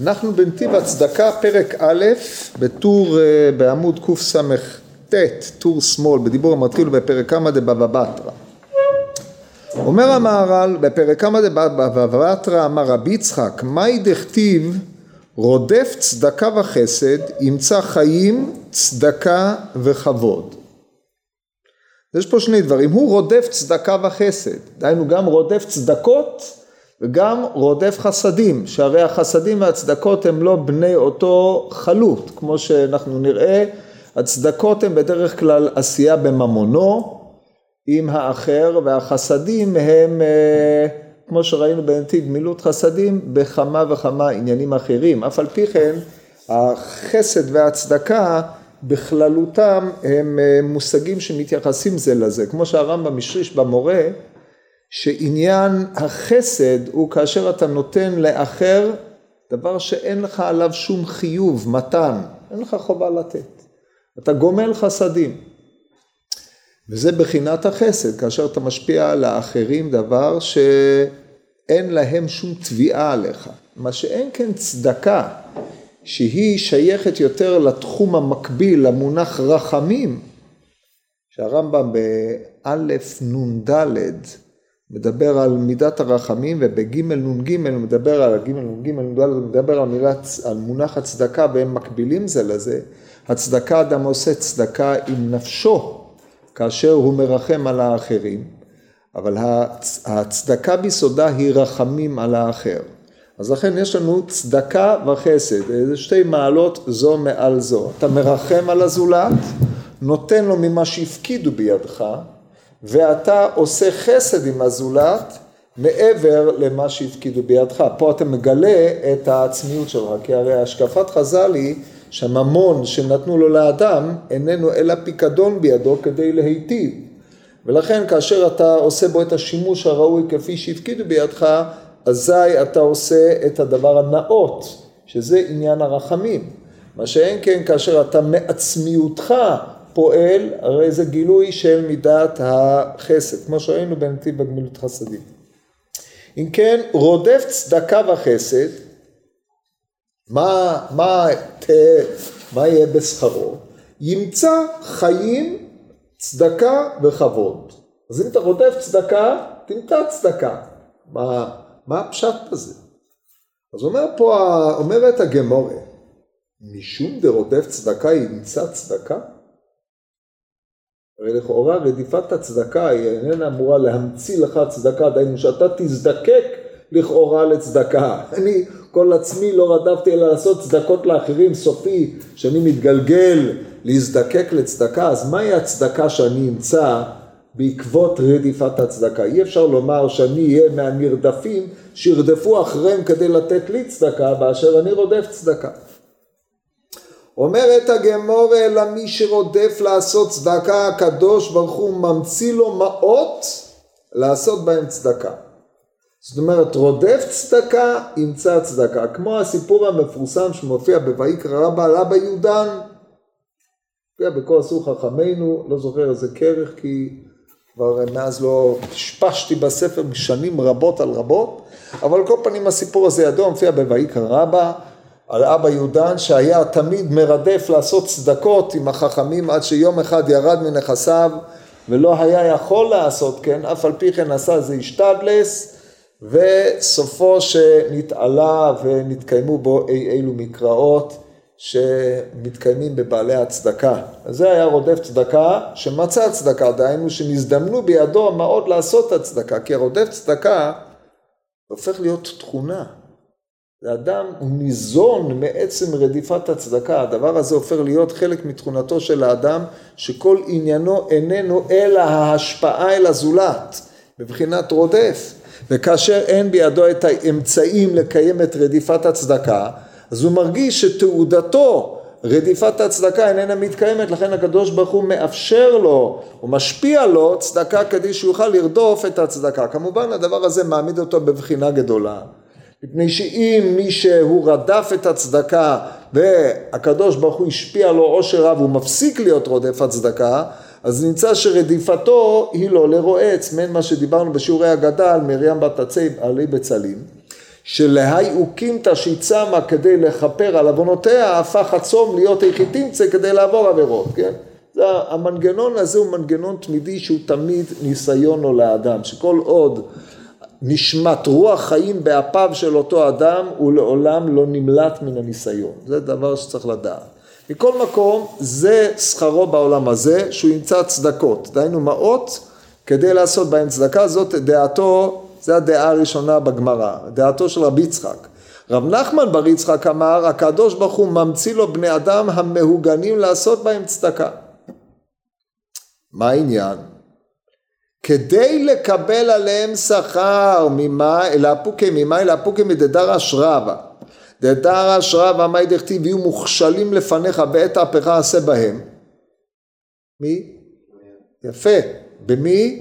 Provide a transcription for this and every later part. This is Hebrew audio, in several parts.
אנחנו בנתיב הצדקה, פרק א', בטור אה, בעמוד קס"ט, טור שמאל, בדיבור המתחיל בפרק כמה דבבא בתרא. אומר המהר"ל, בפרק כמה דבבא בתרא אמר רבי יצחק, מהי דכתיב רודף צדקה וחסד, ימצא חיים, צדקה וכבוד. יש פה שני דברים, הוא רודף צדקה וחסד, דהיינו גם רודף צדקות וגם רודף חסדים, שהרי החסדים והצדקות הם לא בני אותו חלוט, כמו שאנחנו נראה, הצדקות הם בדרך כלל עשייה בממונו עם האחר, והחסדים הם, אה, כמו שראינו בנתיב, מילות חסדים בכמה וכמה עניינים אחרים. אף על פי כן, החסד והצדקה בכללותם הם אה, מושגים שמתייחסים זה לזה, כמו שהרמב"ם השריש במורה, שעניין החסד הוא כאשר אתה נותן לאחר דבר שאין לך עליו שום חיוב, מתן, אין לך חובה לתת. אתה גומל חסדים. וזה בחינת החסד, כאשר אתה משפיע על האחרים דבר שאין להם שום תביעה עליך. מה שאין כן צדקה, שהיא שייכת יותר לתחום המקביל, למונח רחמים, שהרמב"ם באלף נ"ד מדבר על מידת הרחמים ובג' נ"ג הוא מדבר על ג' נ"ג הוא מדבר על, מילת, על מונח הצדקה והם מקבילים זה לזה. הצדקה אדם עושה צדקה עם נפשו כאשר הוא מרחם על האחרים אבל הצדקה ביסודה היא רחמים על האחר. אז לכן יש לנו צדקה וחסד, זה שתי מעלות זו מעל זו. אתה מרחם על הזולת, נותן לו ממה שהפקידו בידך ואתה עושה חסד עם הזולת מעבר למה שהפקידו בידך. פה אתה מגלה את העצמיות שלך, כי הרי השקפת חז"ל היא שהממון שנתנו לו לאדם איננו אלא פיקדון בידו כדי להיטיב. ולכן כאשר אתה עושה בו את השימוש הראוי כפי שהפקידו בידך, אזי אתה עושה את הדבר הנאות, שזה עניין הרחמים. מה שאין כן כאשר אתה מעצמיותך פועל, הרי זה גילוי של מידת החסד, כמו שראינו בנתיב בגמילות חסדים. אם כן, רודף צדקה וחסד, מה, מה, ת, מה יהיה בשכרו? ימצא חיים, צדקה וכבוד. אז אם אתה רודף צדקה, תמצא צדקה. מה, מה הפשט בזה? אז אומר פה, אומרת הגמורה, משום דרודף צדקה ימצא צדקה? הרי לכאורה רדיפת הצדקה היא איננה אמורה להמציא לך צדקה, דהיינו שאתה תזדקק לכאורה לצדקה. אני כל עצמי לא רדפתי אלא לעשות צדקות לאחרים, סופי, שאני מתגלגל להזדקק לצדקה, אז מהי הצדקה שאני אמצא בעקבות רדיפת הצדקה? אי אפשר לומר שאני אהיה מהנרדפים שירדפו אחריהם כדי לתת לי צדקה, באשר אני רודף צדקה. אומרת הגמור אלא מי שרודף לעשות צדקה הקדוש ברוך הוא ממציא לו מעות לעשות בהם צדקה. זאת אומרת רודף צדקה ימצא צדקה. כמו הסיפור המפורסם שמופיע בויקרא רבא על אבא יהודן מופיע בכל עשו חכמינו לא זוכר איזה כרך כי כבר מאז לא השפשתי בספר שנים רבות על רבות. אבל כל פנים הסיפור הזה ידוע מופיע בויקרא רבא על אבא יהודן שהיה תמיד מרדף לעשות צדקות עם החכמים עד שיום אחד ירד מנכסיו ולא היה יכול לעשות כן, אף על פי כן עשה איזה השתדלס וסופו שנתעלה ונתקיימו בו אי אילו מקראות שמתקיימים בבעלי הצדקה. זה היה רודף צדקה שמצא צדקה, דהיינו שנזדמנו בידו מאוד לעשות את הצדקה, כי הרודף צדקה הופך להיות תכונה. לאדם הוא ניזון מעצם רדיפת הצדקה, הדבר הזה הופך להיות חלק מתכונתו של האדם שכל עניינו איננו אלא ההשפעה אל הזולת, בבחינת רודף, וכאשר אין בידו את האמצעים לקיים את רדיפת הצדקה, אז הוא מרגיש שתעודתו רדיפת הצדקה איננה מתקיימת, לכן הקדוש ברוך הוא מאפשר לו, הוא משפיע לו צדקה כדי שהוא יוכל לרדוף את הצדקה. כמובן הדבר הזה מעמיד אותו בבחינה גדולה. מפני שאם מי שהוא רדף את הצדקה והקדוש ברוך הוא השפיע לו עושר רב, הוא מפסיק להיות רודף הצדקה, אז נמצא שרדיפתו היא לא לרועץ, מעין מה שדיברנו בשיעורי הגדה על מרים בת עצי עלי בצלים, שלהי אוקימתא שהיא צמה כדי לכפר על עוונותיה, הפך הצום להיות איכי תמצא כדי לעבור עבירות, כן? זה, המנגנון הזה הוא מנגנון תמידי שהוא תמיד ניסיון או לאדם, שכל עוד נשמת רוח חיים באפיו של אותו אדם, הוא לעולם לא נמלט מן הניסיון. זה דבר שצריך לדעת. מכל מקום, זה שכרו בעולם הזה, שהוא ימצא צדקות, דהיינו מעות, כדי לעשות בהם צדקה, זאת דעתו, זו הדעה הראשונה בגמרא, דעתו של רבי יצחק. רב נחמן בר יצחק אמר, הקדוש ברוך הוא ממציא לו בני אדם המהוגנים לעשות בהם צדקה. מה העניין? כדי לקבל עליהם שכר ממאי לאפוקי ממאי לאפוקי מדדרש רבא דדרש רבא מאי דכתיב יהיו מוכשלים לפניך בעת ההפכה עשה בהם מי? יפה במי?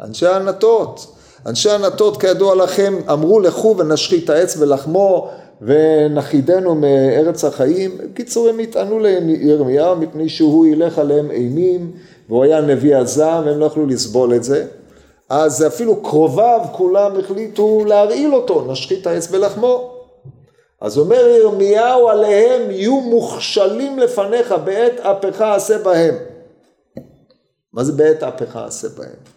אנשי ענתות אנשי ענתות כידוע לכם אמרו לכו ונשחית העץ ולחמו ונחידנו מארץ החיים. בקיצור הם יטענו לירמיהו מפני שהוא ילך עליהם אימים והוא היה נביא הזעם והם לא יכלו לסבול את זה. אז אפילו קרוביו כולם החליטו להרעיל אותו, נשחית העץ בלחמו. אז אומר ירמיהו עליהם יהיו מוכשלים לפניך בעת אפך עשה בהם. מה זה בעת אפך עשה בהם?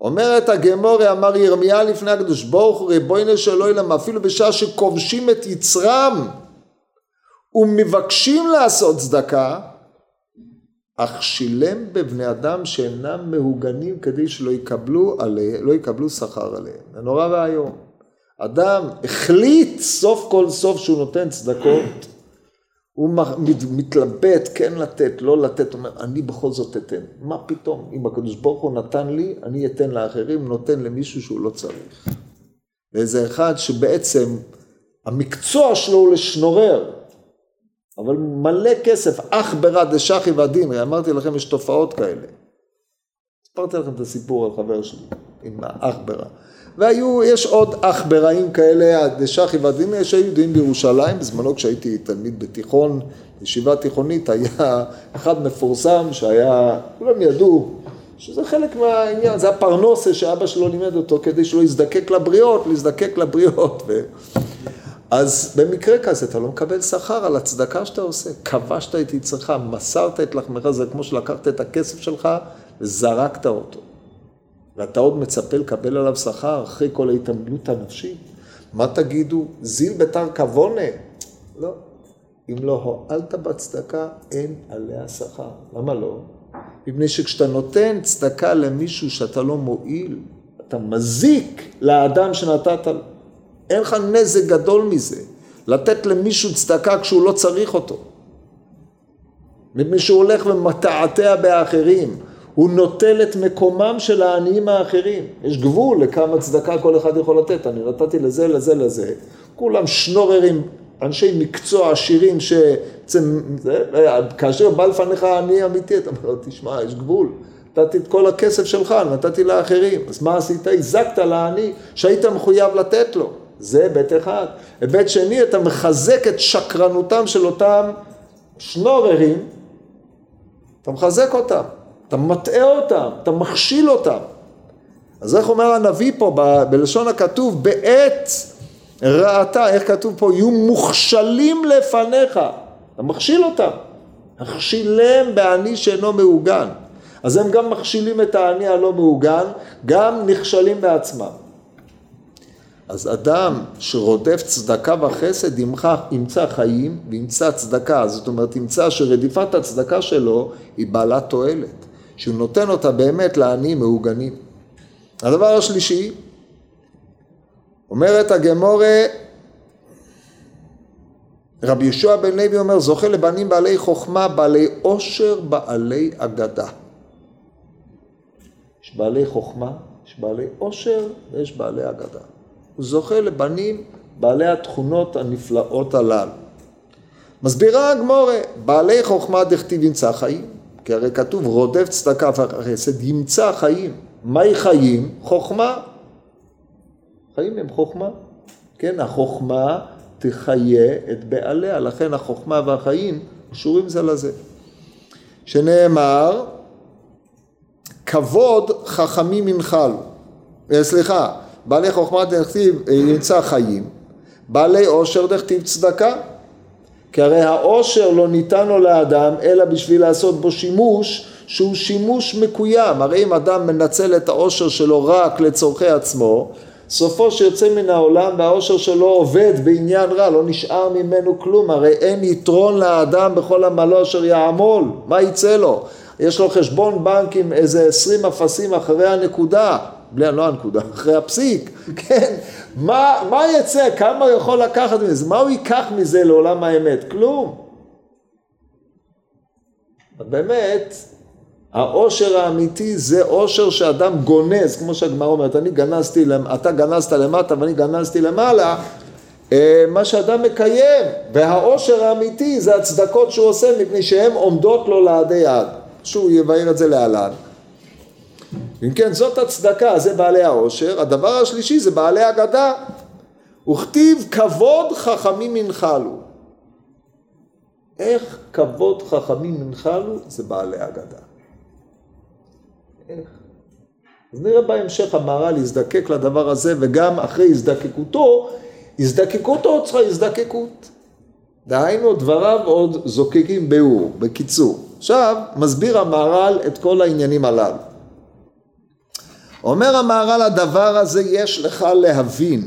אומרת הגמורי אמר ירמיה לפני הקדוש ברוך הוא ריבונו של עולם אפילו בשעה שכובשים את יצרם ומבקשים לעשות צדקה אך שילם בבני אדם שאינם מהוגנים כדי שלא יקבלו, עליה, לא יקבלו שכר עליהם. זה נורא ואיום. אדם החליט סוף כל סוף שהוא נותן צדקות הוא מתלבט כן לתת, לא לתת, אומר, אני בכל זאת אתן. מה פתאום, אם הקדוש ברוך הוא נתן לי, אני אתן לאחרים, נותן למישהו שהוא לא צריך. ואיזה אחד שבעצם המקצוע שלו הוא לשנורר, אבל מלא כסף, אך ברא דשחי ודין, אמרתי לכם, יש תופעות כאלה. סיפרתי לכם את הסיפור על חבר שלי, עם האח ברא. והיו, יש עוד אח ברעים כאלה, דשחי ודין, יש יהודים בירושלים, בזמנו כשהייתי תלמיד בתיכון, ישיבה תיכונית, היה אחד מפורסם שהיה, כולם ידעו שזה חלק מהעניין, זה הפרנוסה שאבא שלו לימד אותו כדי שלא יזדקק לבריות, להזדקק לבריות. ו... אז במקרה כזה אתה לא מקבל שכר על הצדקה שאתה עושה. כבשת את יצרך, מסרת את לחמך, זה כמו שלקחת את הכסף שלך וזרקת אותו. ואתה עוד מצפה לקבל עליו שכר אחרי כל ההתעמלות הנפשית? מה תגידו? זיל בתר כבונה? לא. אם לא הועלת בצדקה, אין עליה שכר. למה לא? מפני שכשאתה נותן צדקה למישהו שאתה לא מועיל, אתה מזיק לאדם שנתת לו. אין לך נזק גדול מזה. לתת למישהו צדקה כשהוא לא צריך אותו. מפני שהוא הולך ומתעתע באחרים. הוא נוטל את מקומם של העניים האחרים. יש גבול לכמה צדקה כל אחד יכול לתת. אני נתתי לזה, לזה, לזה. כולם שנוררים, אנשי מקצוע עשירים ש... כאשר בא לפניך עני אמיתי, אתה אומר תשמע, יש גבול. נתתי את כל הכסף שלך, נתתי לאחרים. אז מה עשית? הזקת לעני שהיית מחויב לתת לו. זה היבט אחד. היבט שני, אתה מחזק את שקרנותם של אותם שנוררים, אתה מחזק אותם. אתה מטעה אותם, אתה מכשיל אותם. אז איך אומר הנביא פה ב, בלשון הכתוב, בעת רעתה, איך כתוב פה, יהיו מוכשלים לפניך, אתה מכשיל אותם. הכשילם בעני שאינו מעוגן. אז הם גם מכשילים את העני הלא מעוגן, גם נכשלים בעצמם. אז אדם שרודף צדקה וחסד ימצא חיים וימצא צדקה, זאת אומרת ימצא שרדיפת הצדקה שלו היא בעלת תועלת. שהוא נותן אותה באמת לעניים מעוגנים. הדבר השלישי, אומרת הגמורה, רבי יהושע בן לוי אומר, זוכה לבנים בעלי חוכמה, בעלי עושר, בעלי אגדה. יש בעלי חוכמה, יש בעלי עושר ויש בעלי אגדה. הוא זוכה לבנים בעלי התכונות הנפלאות הללו. מסבירה הגמורה, בעלי חוכמה דכתיב ימצא חיים, כי הרי כתוב רודף צדקה וחסד ימצא חיים. מהי חיים? חוכמה. חיים הם חוכמה. כן, החוכמה תחיה את בעליה, לכן החוכמה והחיים קשורים זה לזה. שנאמר, כבוד חכמים ינחלו. אה, סליחה, בעלי חוכמה דכתיב ימצא חיים, בעלי עושר דכתיב צדקה. כי הרי העושר לא ניתן לו לאדם אלא בשביל לעשות בו שימוש שהוא שימוש מקוים. הרי אם אדם מנצל את העושר שלו רק לצורכי עצמו, סופו שיוצא מן העולם והעושר שלו עובד בעניין רע, לא נשאר ממנו כלום, הרי אין יתרון לאדם בכל עמלו אשר יעמול, מה יצא לו? יש לו חשבון בנק עם איזה עשרים אפסים אחרי הנקודה, בלי, לא הנקודה, אחרי הפסיק, כן? מה, מה יצא? כמה הוא יכול לקחת מזה? מה הוא ייקח מזה לעולם האמת? כלום. באמת, העושר האמיתי זה עושר שאדם גונז, כמו שהגמרא אומרת, אני גנזתי, אתה גנזת למטה ואני גנזתי למעלה, אה, מה שאדם מקיים, והעושר האמיתי זה הצדקות שהוא עושה מפני שהן עומדות לו לעדי יד. שהוא יבהיר את זה להלן. אם כן, זאת הצדקה, זה בעלי העושר. הדבר השלישי זה בעלי אגדה. וכתיב כבוד חכמים ינחלו. איך כבוד חכמים ינחלו? זה בעלי אגדה. איך? אז נראה בהמשך המהר"ל יזדקק לדבר הזה, וגם אחרי הזדקקותו, הזדקקותו צריכה הזדקקות. דהיינו, דבריו עוד זוקקים ביאור, בקיצור. עכשיו, מסביר המהר"ל את כל העניינים הללו. אומר המהר"ל, הדבר הזה יש לך להבין.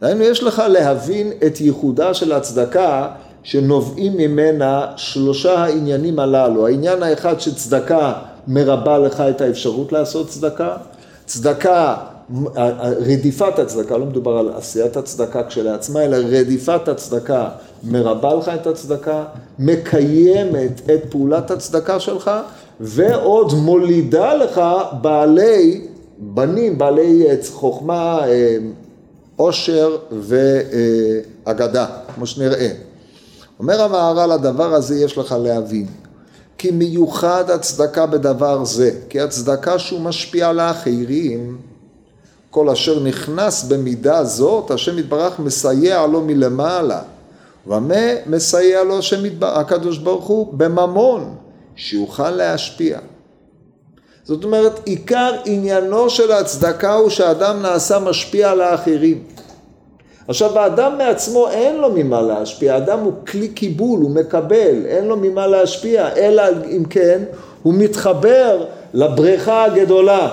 דהיינו, יש לך להבין את ייחודה של הצדקה שנובעים ממנה שלושה העניינים הללו. העניין האחד שצדקה מרבה לך את האפשרות לעשות צדקה, צדקה, רדיפת הצדקה, לא מדובר על עשיית הצדקה כשלעצמה, אלא רדיפת הצדקה מרבה לך את הצדקה, מקיימת את פעולת הצדקה שלך, ועוד מולידה לך בעלי בנים, בעלי חוכמה, אה, עושר ואגדה, כמו שנראה. אומר המהר"ל, הדבר הזה יש לך להבין. כי מיוחד הצדקה בדבר זה, כי הצדקה שהוא משפיע על האחרים, כל אשר נכנס במידה זאת, השם יתברך מסייע לו מלמעלה. ומה מסייע לו השם יתברך, הקדוש ברוך הוא? בממון, שיוכל להשפיע. זאת אומרת, עיקר עניינו של הצדקה הוא שאדם נעשה משפיע על האחרים. עכשיו האדם מעצמו אין לו ממה להשפיע, האדם הוא כלי קיבול, הוא מקבל, אין לו ממה להשפיע, אלא אם כן הוא מתחבר לבריכה הגדולה,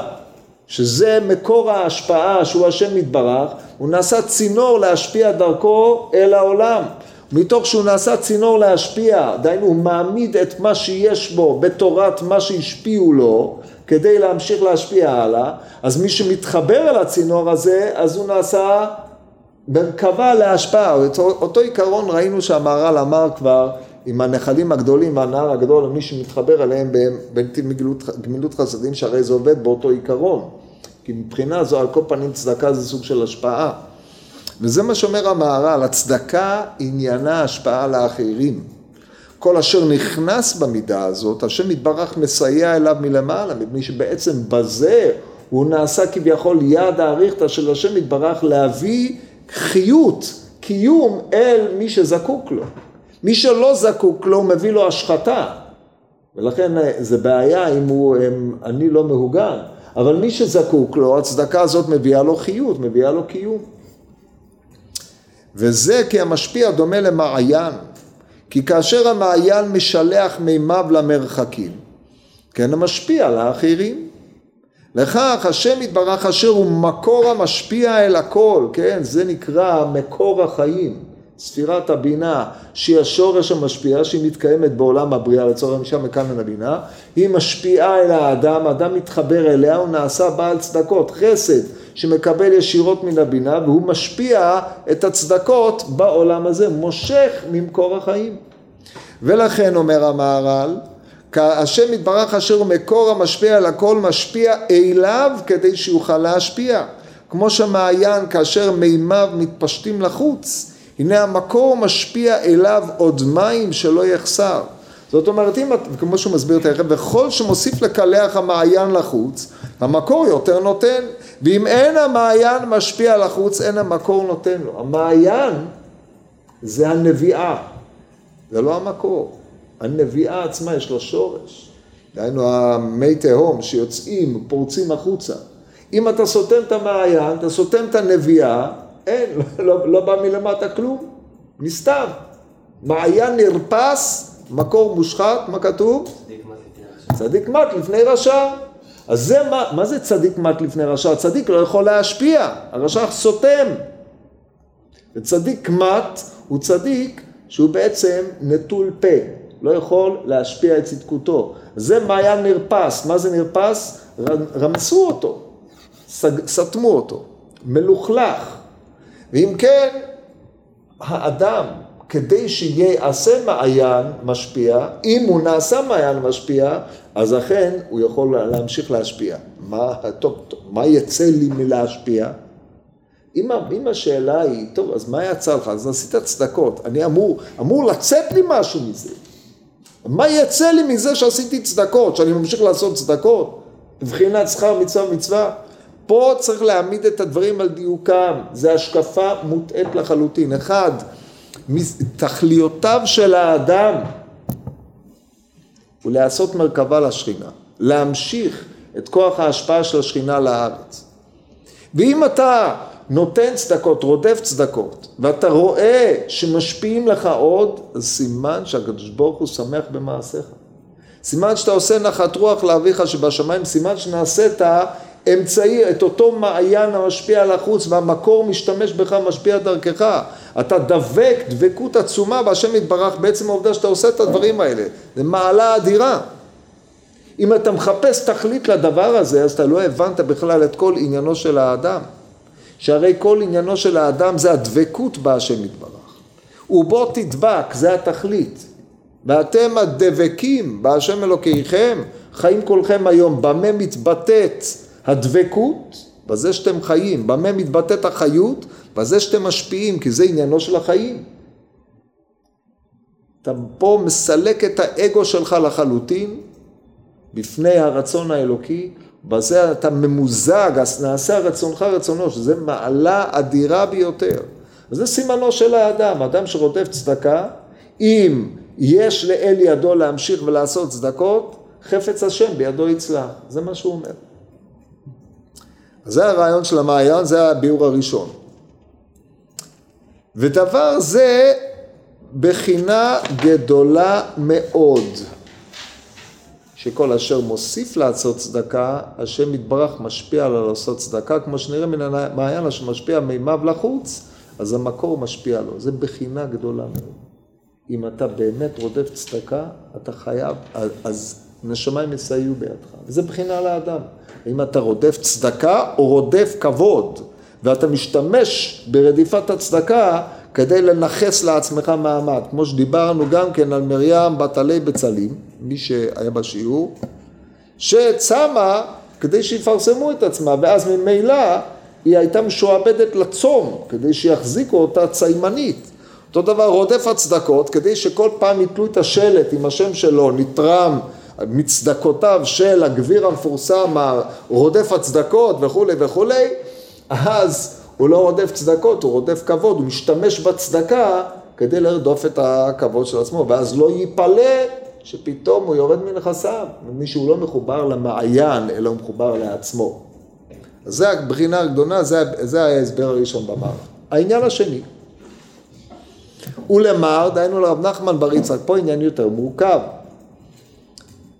שזה מקור ההשפעה שהוא השם יתברך, הוא נעשה צינור להשפיע דרכו אל העולם. מתוך שהוא נעשה צינור להשפיע, דהיינו הוא מעמיד את מה שיש בו בתורת מה שהשפיעו לו, כדי להמשיך להשפיע הלאה, אז מי שמתחבר אל הצינור הזה, אז הוא נעשה מרכבה להשפעה, אותו עיקרון ראינו שהמהר"ל אמר כבר עם הנחלים הגדולים והנהר הגדול, מי שמתחבר אליהם בנתיב גמילות חסדים, שהרי זה עובד באותו עיקרון. כי מבחינה זו על כל פנים צדקה זה סוג של השפעה. וזה מה שאומר המהר"ל, הצדקה עניינה השפעה לאחרים. כל אשר נכנס במידה הזאת, השם יתברך מסייע אליו מלמעלה, מפני שבעצם בזה הוא נעשה כביכול יד האריכתא של השם יתברך להביא חיות, קיום אל מי שזקוק לו. מי שלא זקוק לו, מביא לו השחתה. ולכן אה, זה בעיה אם הוא אם אני לא מהוגן. אבל מי שזקוק לו, הצדקה הזאת מביאה לו חיות, מביאה לו קיום. וזה כי המשפיע דומה למעיין. כי כאשר המעיין משלח מימיו למרחקים, כן המשפיע לאחרים. לכך השם יתברך אשר הוא מקור המשפיע אל הכל, כן? זה נקרא מקור החיים, ספירת הבינה, שהיא השורש המשפיע, שהיא מתקיימת בעולם הבריאה לצורך המשם מכאן הבינה, היא משפיעה אל האדם, האדם מתחבר אליה, הוא נעשה בעל צדקות, חסד, שמקבל ישירות מן הבינה, והוא משפיע את הצדקות בעולם הזה, מושך ממקור החיים. ולכן אומר המהר"ל, השם יתברך אשר הוא מקור המשפיע על הכל משפיע אליו כדי שיוכל להשפיע. כמו שמעיין כאשר מימיו מתפשטים לחוץ, הנה המקור משפיע אליו עוד מים שלא יחסר. זאת אומרת, אם, כמו שהוא מסביר תכף, וכל שמוסיף לקלח המעיין לחוץ, המקור יותר נותן. ואם אין המעיין משפיע לחוץ, אין המקור נותן לו. המעיין זה הנביאה, זה לא המקור. הנביאה עצמה יש לה שורש. דהיינו המי תהום שיוצאים, פורצים החוצה. אם אתה סותם את המעיין, אתה סותם את הנביאה, אין, לא, לא, לא בא מלמטה כלום, נסתם. מעיין נרפס, מקור מושחת, מה כתוב? צדיק מת לפני רשע. אז זה מה, מה זה צדיק מת לפני רשע? צדיק לא יכול להשפיע, הרשע סותם. וצדיק מת הוא צדיק שהוא בעצם נטול פה, לא יכול להשפיע את צדקותו. זה מעיין נרפס, מה זה נרפס? רמסו אותו, סתמו אותו, מלוכלך. ואם כן, האדם, כדי שיעשה מעיין משפיע, אם הוא נעשה מעיין משפיע, אז אכן הוא יכול להמשיך להשפיע. מה, טוב, טוב, מה יצא לי מלהשפיע? אם, אם השאלה היא, טוב, אז מה יצא לך? אז עשית צדקות. אני אמור, אמור לצאת לי משהו מזה. מה יצא לי מזה שעשיתי צדקות, שאני ממשיך לעשות צדקות? מבחינת שכר מצווה ומצווה? פה צריך להעמיד את הדברים על דיוקם, זה השקפה מוטעית לחלוטין. אחד, תכליותיו של האדם הוא לעשות מרכבה לשכינה, להמשיך את כוח ההשפעה של השכינה לארץ. ואם אתה נותן צדקות, רודף צדקות, ואתה רואה שמשפיעים לך עוד, אז סימן שהקדוש ברוך הוא שמח במעשיך. סימן שאתה עושה נחת רוח לאביך שבשמיים, סימן שנעשית אמצעי, את אותו מעיין המשפיע על החוץ והמקור משתמש בך, משפיע דרכך. אתה דבק דבקות עצומה בהשם יתברך בעצם העובדה שאתה עושה את הדברים האלה. זה מעלה אדירה. אם אתה מחפש תכלית לדבר הזה, אז אתה לא הבנת בכלל את כל עניינו של האדם. שהרי כל עניינו של האדם זה הדבקות בהשם יתברך. ובו תדבק, זה התכלית. ואתם הדבקים בהשם אלוקיכם, חיים כולכם היום. במה מתבטאת הדבקות? בזה שאתם חיים. במה מתבטאת החיות? בזה שאתם משפיעים, כי זה עניינו של החיים. אתה פה מסלק את האגו שלך לחלוטין בפני הרצון האלוקי, בזה אתה ממוזג, אז נעשה רצונך רצונו, שזה מעלה אדירה ביותר. זה סימנו של האדם, אדם שרודף צדקה, אם יש לאל ידו להמשיך ולעשות צדקות, חפץ השם בידו יצלח, זה מה שהוא אומר. זה הרעיון של המעיין, זה הביאור הראשון. ודבר זה בחינה גדולה מאוד. שכל אשר מוסיף לעשות צדקה, השם יתברך משפיע על לעשות צדקה, כמו שנראה מן המעיין אשר משפיע מימיו לחוץ, אז המקור משפיע לו. זה בחינה גדולה מאוד. אם אתה באמת רודף צדקה, אתה חייב, אז נשמיים יסייעו בידך. וזה בחינה לאדם. אם אתה רודף צדקה או רודף כבוד, ואתה משתמש ברדיפת הצדקה כדי לנכס לעצמך מעמד, כמו שדיברנו גם כן על מרים בת עלי בצלים, מי שהיה בשיעור, שצמה כדי שיפרסמו את עצמה, ואז ממילא היא הייתה משועבדת לצום, כדי שיחזיקו אותה ציימנית. אותו דבר רודף הצדקות, כדי שכל פעם יתלו את השלט עם השם שלו, נתרם מצדקותיו של הגביר המפורסם, רודף הצדקות וכולי וכולי, אז הוא לא רודף צדקות, הוא רודף כבוד, הוא משתמש בצדקה כדי לרדוף את הכבוד של עצמו, ואז לא ייפלא שפתאום הוא יורד מנכסיו, מי שהוא לא מחובר למעיין, אלא הוא מחובר לעצמו. אז זה הבחינה הגדולה, זה, זה ההסבר הראשון במערב. העניין השני, ולמר, דהיינו לרב נחמן בר יצחק, פה עניין יותר מורכב.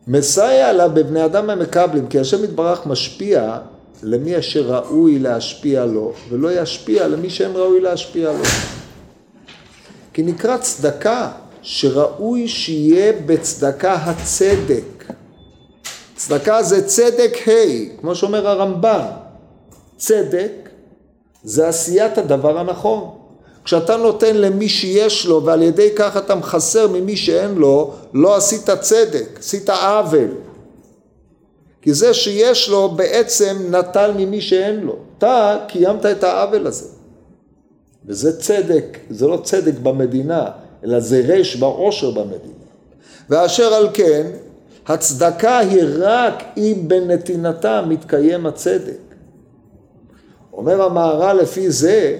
מסייע לה בבני אדם המקבלים, כי השם יתברך משפיע למי אשר ראוי להשפיע לו, ולא ישפיע למי שאין ראוי להשפיע לו. כי נקרא צדקה שראוי שיהיה בצדקה הצדק. צדקה זה צדק ה', כמו שאומר הרמב"ם. צדק זה עשיית הדבר הנכון. כשאתה נותן למי שיש לו ועל ידי כך אתה מחסר ממי שאין לו, לא עשית צדק, עשית עוול. כי זה שיש לו בעצם נטל ממי שאין לו. אתה קיימת את העוול הזה. וזה צדק, זה לא צדק במדינה, אלא זה רש בעושר במדינה. ואשר על כן, הצדקה היא רק אם בנתינתה מתקיים הצדק. אומר המהר"ל לפי זה,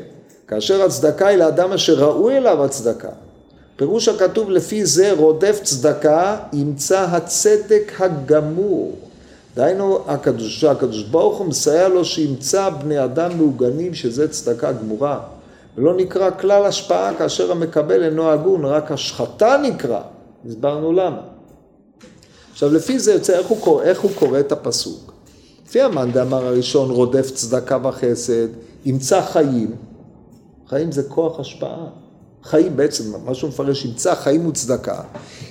כאשר הצדקה היא לאדם אשר ראוי אליו הצדקה. פירוש הכתוב לפי זה רודף צדקה ימצא הצדק הגמור. דהיינו, הקדוש, הקדוש ברוך הוא מסייע לו שימצא בני אדם מעוגנים שזה צדקה גמורה. ולא נקרא כלל השפעה כאשר המקבל אינו הגון, רק השחתה נקרא. הסברנו למה. עכשיו לפי זה יוצא איך הוא, קורא, איך הוא קורא את הפסוק. לפי המאן דאמר הראשון רודף צדקה וחסד, ימצא חיים. חיים זה כוח השפעה. חיים בעצם, מה שהוא מפרש, ימצא חיים וצדקה.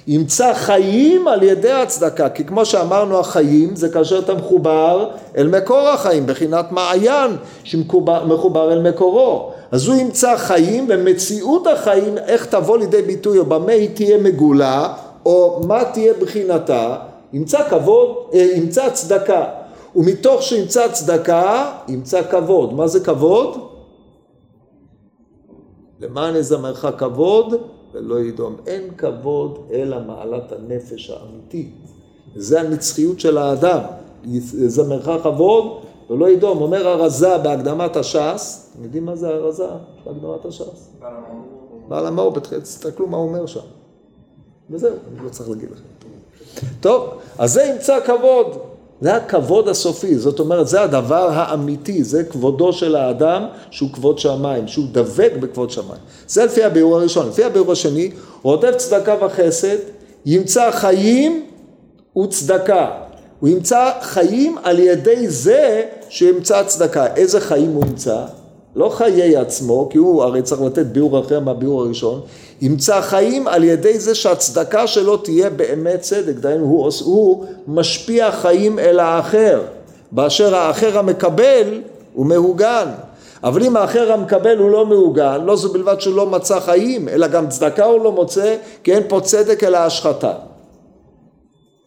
ימצא חיים על ידי הצדקה, כי כמו שאמרנו החיים זה כאשר אתה מחובר אל מקור החיים, בחינת מעיין שמחובר אל מקורו. אז הוא ימצא חיים ומציאות החיים, איך תבוא לידי ביטוי או במה היא תהיה מגולה או מה תהיה בחינתה, ימצא כבוד, אה, ימצא צדקה. ומתוך שימצא צדקה, ימצא כבוד. מה זה כבוד? למען יזמרך כבוד ולא ידום. אין כבוד אלא מעלת הנפש האמיתית. זה הנצחיות של האדם. יזמרך כבוד ולא ידום. אומר הרזה בהקדמת הש"ס, אתם יודעים מה זה הרזה בהקדמת הש"ס? בעל המאור, תסתכלו מה הוא אומר שם. וזהו, אני לא צריך להגיד לכם. טוב, אז זה ימצא כבוד. זה הכבוד הסופי, זאת אומרת, זה הדבר האמיתי, זה כבודו של האדם שהוא כבוד שמיים, שהוא דבק בכבוד שמיים. זה לפי הביאור הראשון. לפי הביאור השני, רודף צדקה וחסד, ימצא חיים וצדקה. הוא ימצא חיים על ידי זה שימצא צדקה. איזה חיים הוא ימצא? לא חיי עצמו, כי הוא הרי צריך לתת ביאור אחר מהביאור הראשון, ימצא חיים על ידי זה שהצדקה שלו תהיה באמת צדק, דהיינו הוא, הוא משפיע חיים אל האחר, באשר האחר המקבל הוא מהוגן, אבל אם האחר המקבל הוא לא מהוגן, לא זו בלבד שהוא לא מצא חיים, אלא גם צדקה הוא לא מוצא, כי אין פה צדק אלא השחתה.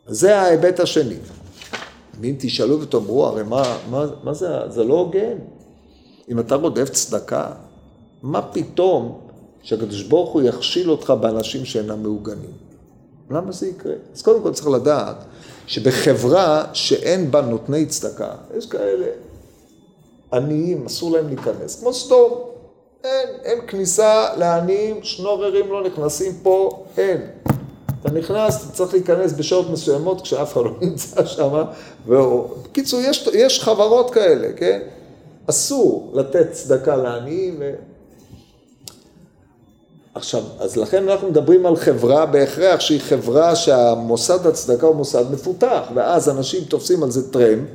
זה ההיבט השני. אם תשאלו ותאמרו, הרי מה, מה, מה זה, זה לא הוגן. אם אתה רודף צדקה, מה פתאום שהקדוש ברוך הוא יכשיל אותך באנשים שאינם מעוגנים? למה זה יקרה? אז קודם כל צריך לדעת שבחברה שאין בה נותני צדקה, יש כאלה עניים, אסור להם להיכנס, כמו סדום. אין, אין כניסה לעניים, שנוררים לא נכנסים פה, אין. אתה נכנס, אתה צריך להיכנס בשעות מסוימות כשאף אחד לא נמצא שם. בקיצור, יש, יש חברות כאלה, כן? אסור לתת צדקה לעניים. ו... עכשיו, אז לכן אנחנו מדברים על חברה בהכרח שהיא חברה שהמוסד הצדקה הוא מוסד מפותח, ואז אנשים תופסים על זה טרמפ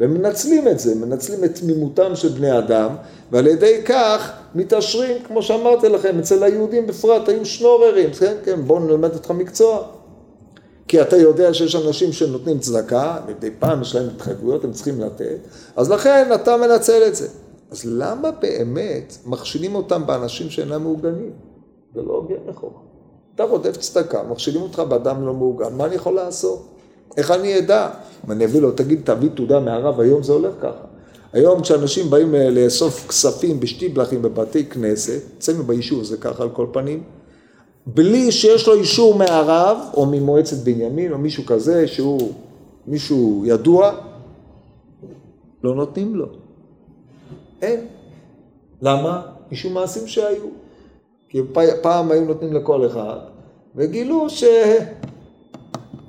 ומנצלים את זה, מנצלים את תמימותם של בני אדם, ועל ידי כך מתעשרים, כמו שאמרתי לכם, אצל היהודים בפרט היו שנוררים, כן, כן, בואו נלמד אותך מקצוע. כי אתה יודע שיש אנשים שנותנים צדקה, מדי פעם יש להם התחייבויות, הם צריכים לתת, אז לכן אתה מנצל את זה. אז למה באמת מכשילים אותם באנשים שאינם מעוגנים? זה לא הוגן לכאורה. אתה רודף צדקה, מכשילים אותך באדם לא מעוגן, מה אני יכול לעשות? איך אני אדע? אם אני אביא לו, תגיד, תביא תעודה מהרב, היום זה הולך ככה. היום כשאנשים באים אה, לאסוף כספים בשטיבלחים בבתי כנסת, אצלנו ביישוב זה ככה על כל פנים, בלי שיש לו אישור מהרב, או ממועצת בנימין, או מישהו כזה, שהוא מישהו ידוע, לא נותנים לו. אין. למה? משום מעשים שהיו. כי פעם היו נותנים לכל אחד, וגילו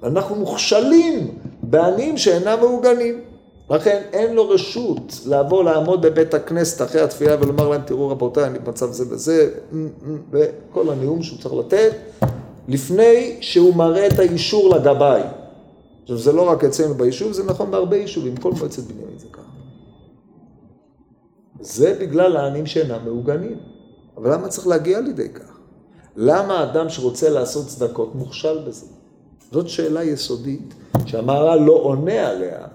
שאנחנו מוכשלים בעניים שאינם מעוגנים. לכן אין לו רשות לבוא לעמוד בבית הכנסת אחרי התפילה ולומר להם, תראו רבותיי, אני במצב זה וזה, וכל הנאום שהוא צריך לתת, לפני שהוא מראה את האישור לגבאי. עכשיו, זה לא רק אצלנו ביישוב, זה נכון בהרבה יישובים, כל מועצת בנימין זה ככה. זה בגלל העניים שאינם מעוגנים. אבל למה צריך להגיע לידי כך? למה אדם שרוצה לעשות צדקות מוכשל בזה? זאת שאלה יסודית שהמהר"ל לא עונה עליה,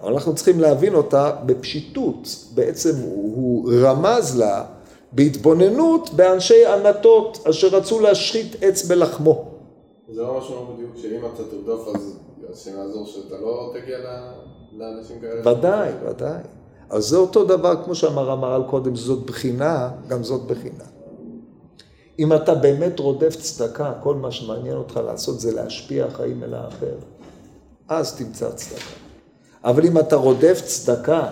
אבל אנחנו צריכים להבין אותה בפשיטות. בעצם הוא, הוא רמז לה בהתבוננות באנשי ענתות אשר רצו להשחית עץ בלחמו. זה לא משהו בדיוק שאם אתה תרדוף אז השם יעזור שאתה לא תגיע לאנשים כאלה? ודאי, ודאי. אז זה אותו דבר כמו שאמר המהר"ל קודם, זאת בחינה, גם זאת בחינה. אם אתה באמת רודף צדקה, כל מה שמעניין אותך לעשות זה להשפיע חיים אל האחר, אז תמצא צדקה. אבל אם אתה רודף צדקה,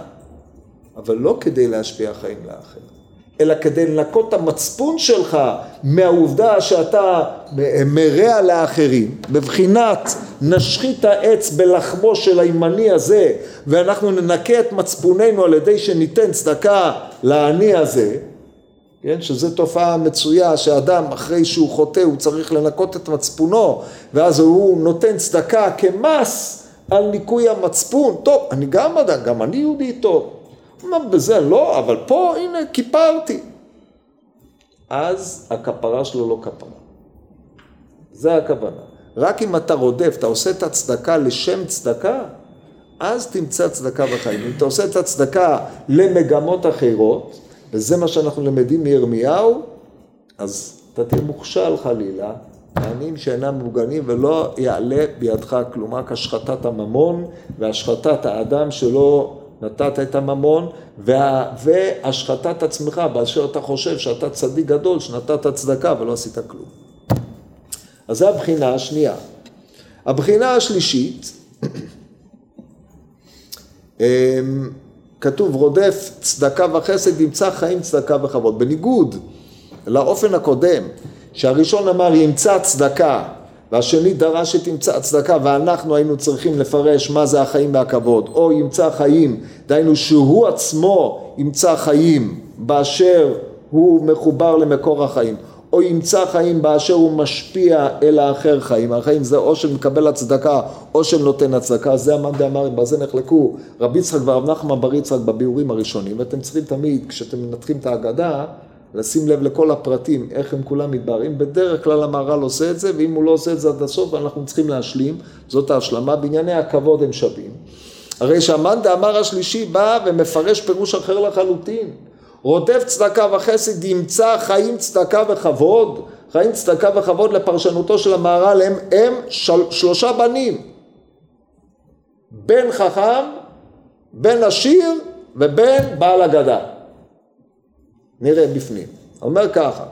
אבל לא כדי להשפיע חיים לאחר, אלא כדי לנקות את המצפון שלך מהעובדה שאתה מרע לאחרים, בבחינת נשחית העץ בלחמו של הימני הזה ואנחנו ננקה את מצפוננו על ידי שניתן צדקה לעני הזה, כן, שזו תופעה מצויה שאדם אחרי שהוא חוטא הוא צריך לנקות את מצפונו ואז הוא נותן צדקה כמס על ניקוי המצפון, טוב אני גם אדם, גם אני יהודי טוב אומר, בזה לא, אבל פה הנה כיפרתי. אז הכפרה שלו לא כפרה. זה הכוונה. רק אם אתה רודף, אתה עושה את הצדקה לשם צדקה, אז תמצא צדקה בחיים. אם אתה עושה את הצדקה למגמות אחרות, וזה מה שאנחנו למדים מירמיהו, אז אתה תהיה מוכשל חלילה, עניים שאינם מוגנים ולא יעלה בידך כלום, רק השחתת הממון והשחתת האדם שלא נתת את הממון, וה, והשחתת עצמך באשר אתה חושב שאתה צדיק גדול, שנתת צדקה ולא עשית כלום. אז זו הבחינה השנייה. הבחינה השלישית, אמ, כתוב רודף צדקה וחסד ימצא חיים צדקה וכבוד. בניגוד לאופן הקודם, שהראשון אמר ימצא צדקה והשני דרש שתמצא צדקה ואנחנו היינו צריכים לפרש מה זה החיים והכבוד. או ימצא חיים דהיינו שהוא עצמו ימצא חיים באשר הוא מחובר למקור החיים. או ימצא חיים באשר הוא משפיע אל האחר חיים, החיים זה או שמקבל הצדקה או שנותן הצדקה, זה המאן דאמר, בזה נחלקו רבי יצחק והרב נחמן בר יצחק בביאורים הראשונים, ואתם צריכים תמיד, כשאתם מנתחים את ההגדה, לשים לב לכל הפרטים, איך הם כולם מתבררים, בדרך כלל המהר"ל עושה את זה, ואם הוא לא עושה את זה עד הסוף, אנחנו צריכים להשלים, זאת ההשלמה, בענייני הכבוד הם שווים. הרי שהמאן דאמר השלישי בא ומפרש פירוש אחר לחלוטין. רודף צדקה וחסד ימצא חיים צדקה וכבוד, חיים צדקה וכבוד לפרשנותו של המהר"ל הם, הם של, שלושה בנים, בן חכם, בן עשיר ובן בעל אגדה. נראה בפנים. אומר ככה,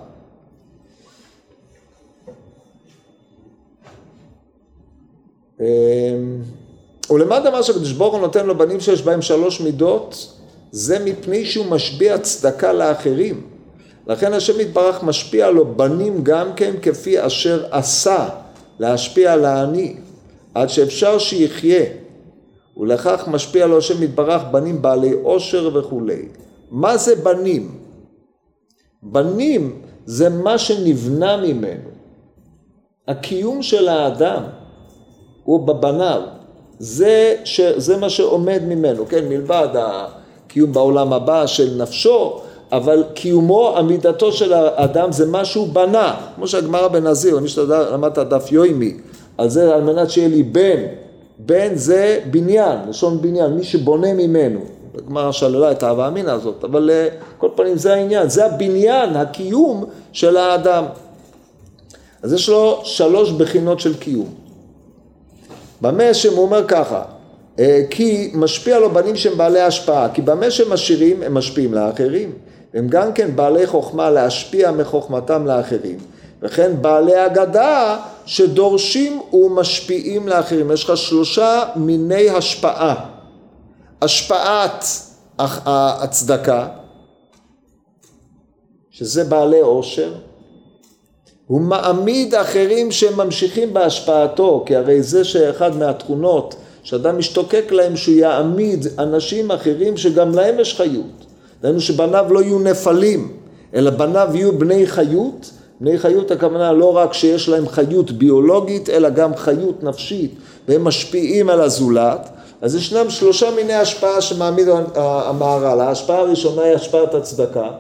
אמ, ולמד אמר שהקדוש ברוך הוא נותן לו בנים שיש בהם שלוש מידות, זה מפני שהוא משביע צדקה לאחרים. לכן השם יתברך משפיע לו בנים גם כן כפי אשר עשה להשפיע על העני, עד שאפשר שיחיה. ולכך משפיע לו השם יתברך בנים בעלי עושר וכולי. מה זה בנים? בנים זה מה שנבנה ממנו. הקיום של האדם הוא בבניו, זה, ש, זה מה שעומד ממנו, כן, מלבד הקיום בעולם הבא של נפשו, אבל קיומו, עמידתו של האדם זה מה שהוא בנה, כמו שהגמרא בנזיר, מי שלמד את הדף יוימי, על זה על מנת שיהיה לי בן, בן זה בניין, לשון בניין, מי שבונה ממנו, הגמרא שללה את האהבה אמינה הזאת, אבל אה, כל פנים זה העניין, זה הבניין, הקיום של האדם. אז יש לו שלוש בחינות של קיום. במה שהם אומר ככה, אה, כי משפיע לו בנים שהם בעלי השפעה, כי במה שהם עשירים הם משפיעים לאחרים, הם גם כן בעלי חוכמה להשפיע מחוכמתם לאחרים, וכן בעלי אגדה שדורשים ומשפיעים לאחרים, יש לך שלושה מיני השפעה השפעת הצדקה, שזה בעלי עושר, הוא מעמיד אחרים שממשיכים בהשפעתו, כי הרי זה שאחד מהתכונות שאדם משתוקק להם שהוא יעמיד אנשים אחרים שגם להם יש חיות. דהיינו שבניו לא יהיו נפלים, אלא בניו יהיו בני חיות. בני חיות הכוונה לא רק שיש להם חיות ביולוגית, אלא גם חיות נפשית, והם משפיעים על הזולת. אז ישנם שלושה מיני השפעה שמעמיד המהר"ל. ההשפעה הראשונה היא השפעת הצדקה,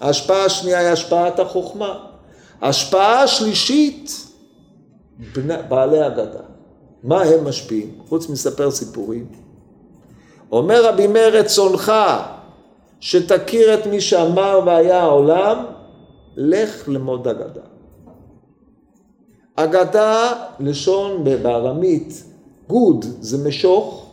ההשפעה השנייה היא השפעת החוכמה, ההשפעה השלישית, בעלי אגדה. מה הם משפיעים? חוץ מספר סיפורים. אומר רבי מאיר רצונך שתכיר את מי שאמר והיה העולם, לך למוד אגדה. אגדה, לשון בארמית, גוד זה משוך,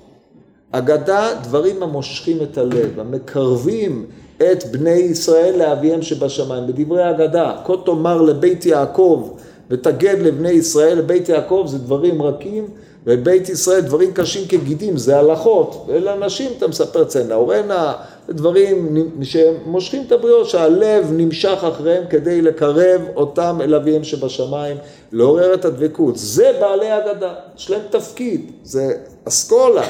אגדה דברים המושכים את הלב, המקרבים את בני ישראל לאביהם שבשמיים. בדברי אגדה, כה תאמר לבית יעקב ותגד לבני ישראל, לבית יעקב זה דברים רכים, ובית ישראל דברים קשים כגידים, זה הלכות, ולאנשים אתה מספר צנע אורנה, דברים שהם מושכים את הבריות, שהלב נמשך אחריהם כדי לקרב אותם אל אביהם שבשמיים, לעורר את הדבקות. זה בעלי אגדה, יש להם תפקיד, זה אסכולה.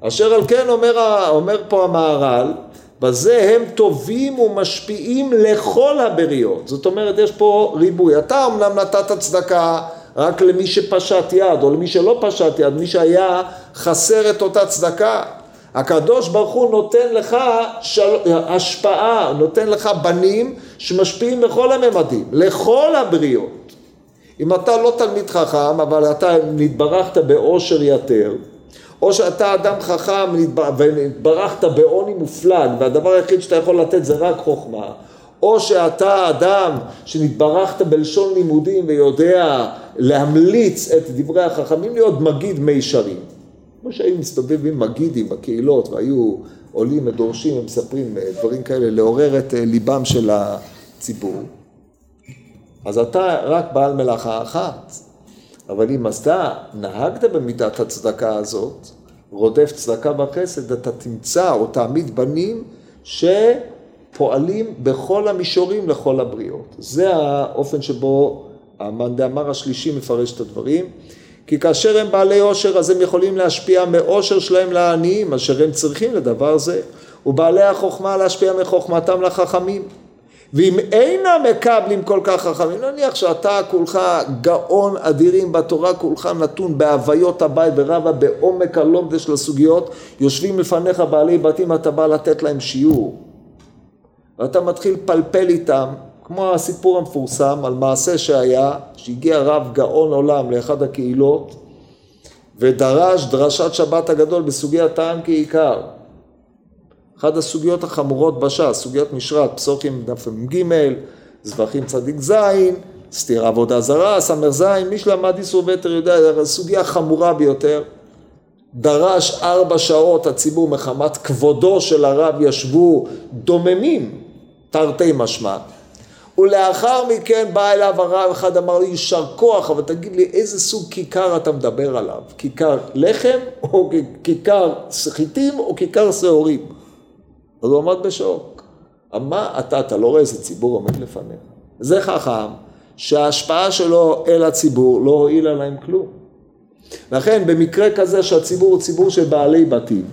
אשר על כן אומר, אומר פה המהר"ל, בזה הם טובים ומשפיעים לכל הבריות. זאת אומרת, יש פה ריבוי. אתה אמנם נתת צדקה רק למי שפשט יד, או למי שלא פשט יד, מי שהיה חסר את אותה צדקה. הקדוש ברוך הוא נותן לך של... השפעה, נותן לך בנים שמשפיעים בכל הממדים, לכל הבריות. אם אתה לא תלמיד חכם, אבל אתה נתברכת באושר יתר, או שאתה אדם חכם ונתברכת בעוני מופלג, והדבר היחיד שאתה יכול לתת זה רק חוכמה, או שאתה אדם שנתברכת בלשון לימודים ויודע להמליץ את דברי החכמים להיות מגיד מישרים. כמו שהיו מסתובבים מגידים בקהילות והיו עולים ודורשים ומספרים אה, דברים כאלה, לעורר את אה, ליבם של הציבור. אז אתה רק בעל מלאכה אחת, אבל אם אתה נהגת במידת הצדקה הזאת, רודף צדקה וחסד, אתה תמצא או תעמיד בנים שפועלים בכל המישורים לכל הבריות. זה האופן שבו המאן דאמר השלישי מפרש את הדברים. כי כאשר הם בעלי עושר אז הם יכולים להשפיע מעושר שלהם לעניים אשר הם צריכים לדבר זה ובעלי החוכמה להשפיע מחוכמתם לחכמים. ואם אינם מקבלים כל כך חכמים נניח שאתה כולך גאון אדירים בתורה כולך נתון בהוויות הבית ורבה בעומק הלומדה של הסוגיות יושבים לפניך בעלי בתים אתה בא לתת להם שיעור. ואתה מתחיל פלפל איתם כמו הסיפור המפורסם על מעשה שהיה, שהגיע רב גאון עולם לאחד הקהילות ודרש דרשת שבת הגדול בסוגיית טעם כעיקר. אחת הסוגיות החמורות בש"ס, סוגיית משרת, פסוקים דף מ"ג, זבחים צדיק ז', סתיר עבודה זרה, ס"ז, מי שלמד איסור ותר יודע, סוגיה חמורה ביותר. דרש ארבע שעות הציבור מחמת כבודו של הרב ישבו דוממים, תרתי משמע. ולאחר מכן בא אליו הרב אחד אמר לי יישר כוח אבל תגיד לי איזה סוג כיכר אתה מדבר עליו? כיכר לחם או כיכר חיטים או כיכר שעורים? אז הוא עמד בשוק מה אתה אתה לא רואה איזה ציבור עומד לפניך? זה חכם שההשפעה שלו אל הציבור לא הועילה להם כלום. לכן במקרה כזה שהציבור הוא ציבור של בעלי בתים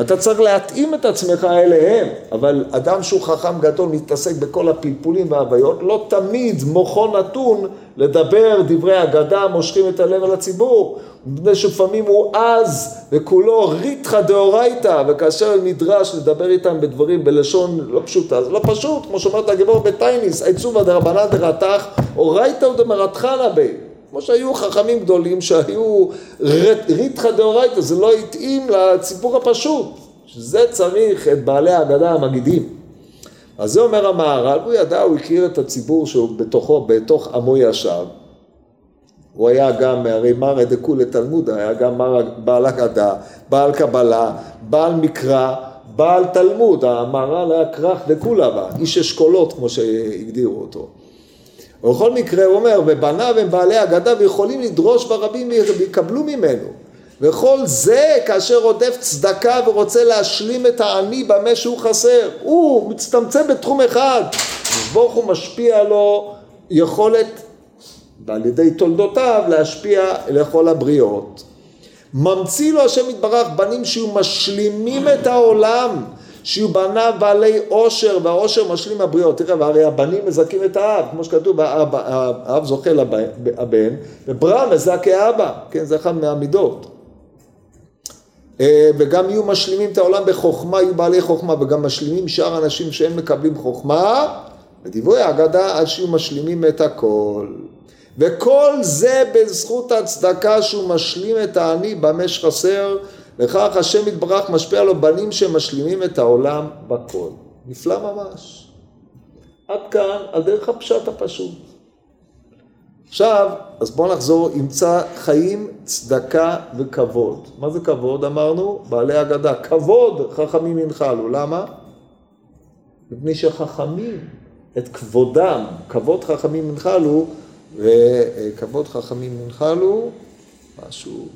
אתה צריך להתאים את עצמך אליהם, אבל אדם שהוא חכם גדול מתעסק בכל הפלפולים וההוויות, לא תמיד מוחו נתון לדבר דברי אגדה מושכים את הלב על הציבור, מפני שלפעמים הוא עז וכולו ריתחא דאורייתא, וכאשר נדרש לדבר איתם בדברים בלשון לא פשוטה, זה לא פשוט, כמו שאומרת הגבור בטייניס, עצובה דרבנן דרתך, אורייתא ודמרתחנא בי. כמו שהיו חכמים גדולים שהיו ריתחא דאורייתא, זה לא התאים לציבור הפשוט, שזה צריך את בעלי האגדה המגידים. אז זה אומר המהר"ל, הוא ידע, הוא הכיר את הציבור שהוא בתוכו, בתוך עמו ישב. הוא היה גם, הרי מרא דכולי תלמוד, היה גם מרא בעל אגדה, בעל קבלה, בעל מקרא, בעל תלמוד, המהר"ל היה כרך דכולה, איש אשכולות כמו שהגדירו אותו. ובכל מקרה הוא אומר, ובניו הם בעלי אגדה ויכולים לדרוש ברבים ויקבלו ממנו. וכל זה כאשר רודף צדקה ורוצה להשלים את העני במה שהוא חסר. הוא מצטמצם בתחום אחד. ברוך הוא משפיע לו יכולת, ועל ידי תולדותיו, להשפיע לכל הבריות. ממציא לו השם יתברך בנים שיהיו משלימים את העולם שיהיו בניו בעלי עושר, והעושר משלים הבריות. תראה, והרי הבנים מזכים את האב, כמו שכתוב, האב, האב זוכה לבן, וברם מזכה האבא, כן, זה אחד מהמידות. אה, וגם יהיו משלימים את העולם בחוכמה, יהיו בעלי חוכמה, וגם משלימים שאר אנשים שהם מקבלים חוכמה, בדיבוי האגדה, עד שיהיו משלימים את הכל. וכל זה בזכות הצדקה שהוא משלים את העני במה שחסר וכך השם יתברך משפיע לו בנים שמשלימים את העולם בכל. נפלא ממש. עד כאן על דרך הפשט הפשוט. עכשיו, אז בואו נחזור, ימצא חיים, צדקה וכבוד. מה זה כבוד? אמרנו, בעלי אגדה. כבוד חכמים ינחלו. למה? מפני שחכמים, את כבודם, כבוד חכמים ינחלו, וכבוד חכמים ינחלו, משהו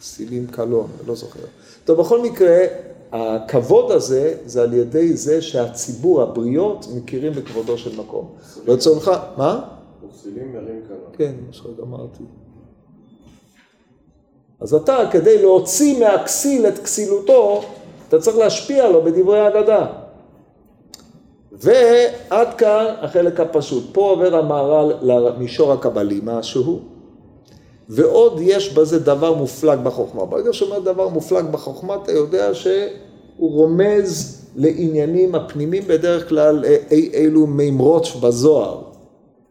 כסילים קלון, לא זוכר. טוב, בכל מקרה, הכבוד הזה, זה על ידי זה שהציבור, הבריות, מכירים בכבודו של מקום. רצונך, מה? וכסילים מרים קלה. כן, מה אמרתי. אז אתה, כדי להוציא מהכסיל את כסילותו, אתה צריך להשפיע לו בדברי ההגדה. ועד כאן החלק הפשוט. פה עובר המהר"ל למישור הקבלי, משהו. ועוד יש בזה דבר מופלג בחוכמה. ברגע שאומר דבר מופלג בחוכמה, אתה יודע שהוא רומז לעניינים הפנימיים בדרך כלל אי אילו מימרות בזוהר.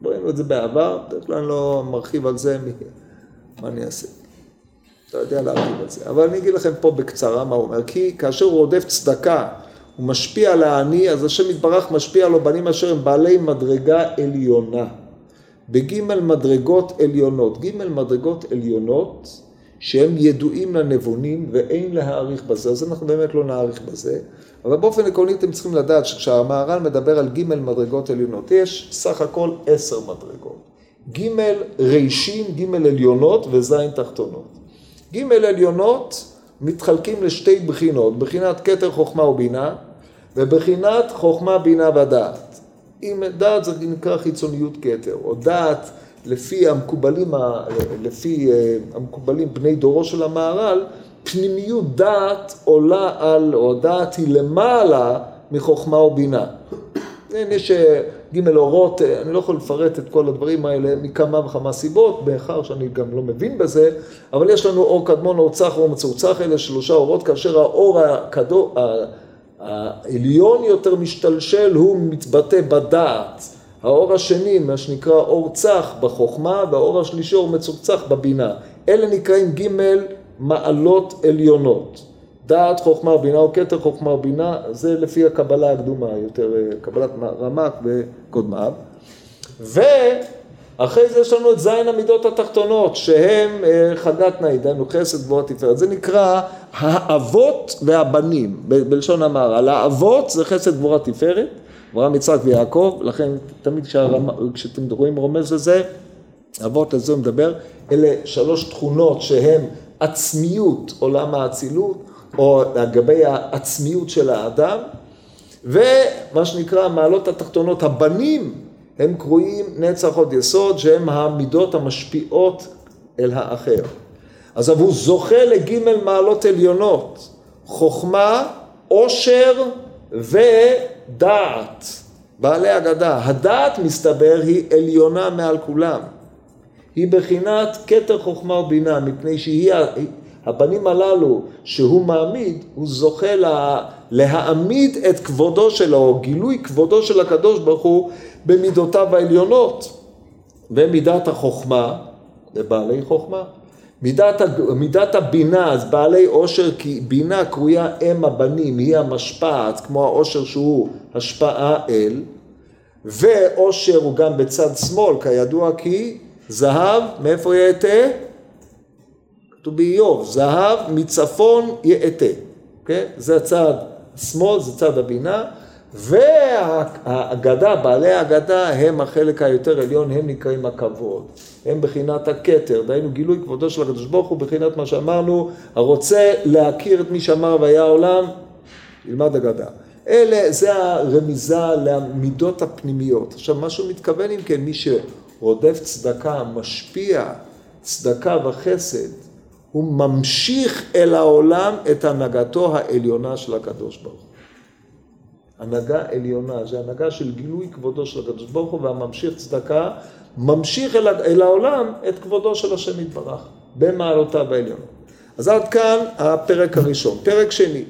ראינו את זה בעבר, בדרך כלל אני לא מרחיב על זה, מה אני אעשה? אתה יודע להרחיב על זה. אבל אני אגיד לכם פה בקצרה מה הוא אומר. כי כאשר הוא רודף צדקה, הוא משפיע על העני, אז השם יתברך משפיע על הבנים אשר הם בעלי מדרגה עליונה. בגימל מדרגות עליונות. גימל מדרגות עליונות שהם ידועים לנבונים ואין להעריך בזה, אז אנחנו באמת לא נעריך בזה. אבל באופן עקרוני אתם צריכים לדעת שכשהמהר"ל מדבר על גימל מדרגות עליונות, יש סך הכל עשר מדרגות. גימל רישים, גימל עליונות וזין תחתונות. גימל עליונות מתחלקים לשתי בחינות, בחינת כתר חוכמה ובינה ובחינת חוכמה, בינה ודעת. אם דעת זה נקרא חיצוניות כתר, או דעת לפי המקובלים, לפי אה, המקובלים בני דורו של המהר"ל, פנימיות דעת עולה על, או דעת היא למעלה מחוכמה ובינה. יש אה, ג' אורות, אה, אני לא יכול לפרט את כל הדברים האלה מכמה וכמה סיבות, מאחר שאני גם לא מבין בזה, אבל יש לנו אור קדמון, אור צח, אור מצורצח, אלה שלושה אורות, כאשר האור הקדו, העליון יותר משתלשל הוא מתבטא בדעת. האור השני, מה שנקרא אור צח בחוכמה, והאור השלישי אור מצוחצח בבינה. אלה נקראים ג' מעלות עליונות. דעת, חוכמה ובינה או כתר חוכמה ובינה, זה לפי הקבלה הקדומה, יותר קבלת רמ"ק וקודמיו. ואחרי זה יש לנו את זין המידות התחתונות, שהם אה, חדת נאי, דהיינו חסד גבוהה תפארת. זה נקרא האבות והבנים, בלשון המהר"ל. האבות זה חסד גבוהה תפארת, אברהם, יצחק ויעקב, לכן תמיד כשאתם רואים רומז לזה, אבות על זה הוא מדבר, אלה שלוש תכונות שהן עצמיות עולם האצילות, או לגבי העצמיות של האדם, ומה שנקרא המעלות התחתונות, הבנים, הם קרויים נצח עוד יסוד, שהם המידות המשפיעות אל האחר. אז הוא זוכה לגימל מעלות עליונות, חוכמה, עושר ודעת, בעלי אגדה. הדעת, מסתבר, היא עליונה מעל כולם. היא בחינת כתר חוכמה ובינה, מפני שהיא, הבנים הללו שהוא מעמיד, הוא זוכה לה, להעמיד את כבודו שלו, גילוי כבודו של הקדוש ברוך הוא במידותיו העליונות. ומידת החוכמה, בעלי חוכמה. מידת, מידת הבינה, אז בעלי עושר, כי בינה קרויה אם הבנים, היא המשפעת, כמו העושר שהוא השפעה אל, ועושר הוא גם בצד שמאל, כידוע כי זהב, מאיפה יעטה? כתוב באיוב, זהב מצפון יעטה, כן? זה הצד שמאל, זה צד הבינה, והאגדה, בעלי האגדה הם החלק היותר עליון, הם נקראים הכבוד, הם בחינת הכתר, דהיינו גילוי כבודו של הקדוש ברוך הוא בחינת מה שאמרנו, הרוצה להכיר את מי שאמר והיה העולם, ילמד אגדה. אלה, זה הרמיזה למידות הפנימיות. עכשיו, מה שהוא מתכוון אם כן, מי שרודף צדקה, משפיע צדקה וחסד, הוא ממשיך אל העולם את הנהגתו העליונה של הקדוש ברוך הוא. הנהגה עליונה, זה הנהגה של גילוי כבודו של הקדוש ברוך הוא והממשיך צדקה, ממשיך אל, אל העולם את כבודו של השם יתברך, במעלותיו העליונות. אז עד כאן הפרק הראשון. פרק שני.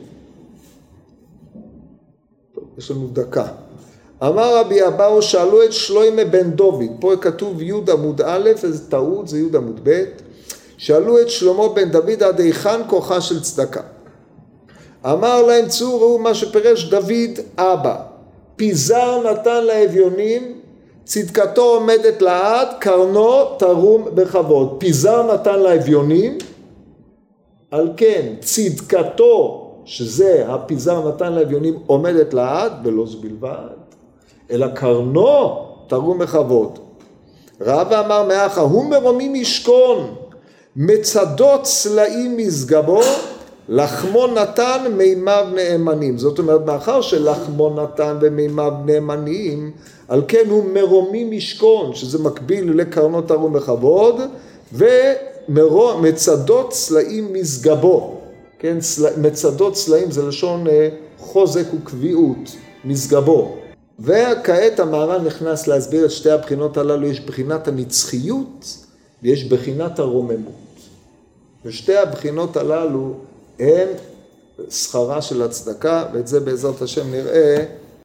טוב, יש לנו דקה. אמר רבי אבאו, שאלו את שלוימה בן דוד, פה כתוב י' עמוד א', איזה טעות, זה י' עמוד ב', שאלו את שלמה בן דוד עד היכן כוחה של צדקה. אמר להם צאו ראו מה שפירש דוד אבא, פיזר נתן לאביונים, צדקתו עומדת לעד, קרנו תרום בכבוד. פיזר נתן לאביונים, על כן צדקתו, שזה הפיזר נתן לאביונים, עומדת לעד, ולא זו בלבד, אלא קרנו תרום בכבוד. רב ואמר מאחה, הוא מרומי משכון, מצדות צלעים משגבו, לחמו נתן מימיו נאמנים. זאת אומרת, מאחר שלחמו נתן ומימיו נאמנים, על כן הוא מרומי משכון, שזה מקביל לקרנות ערום בכבוד, ומצדות צלעים משגבו. כן, מצדות צלעים זה לשון אה, חוזק וקביעות, משגבו. וכעת המהר"ל נכנס להסביר את שתי הבחינות הללו, יש בחינת הנצחיות ויש בחינת הרוממות. ושתי הבחינות הללו הן שכרה של הצדקה, ואת זה בעזרת השם נראה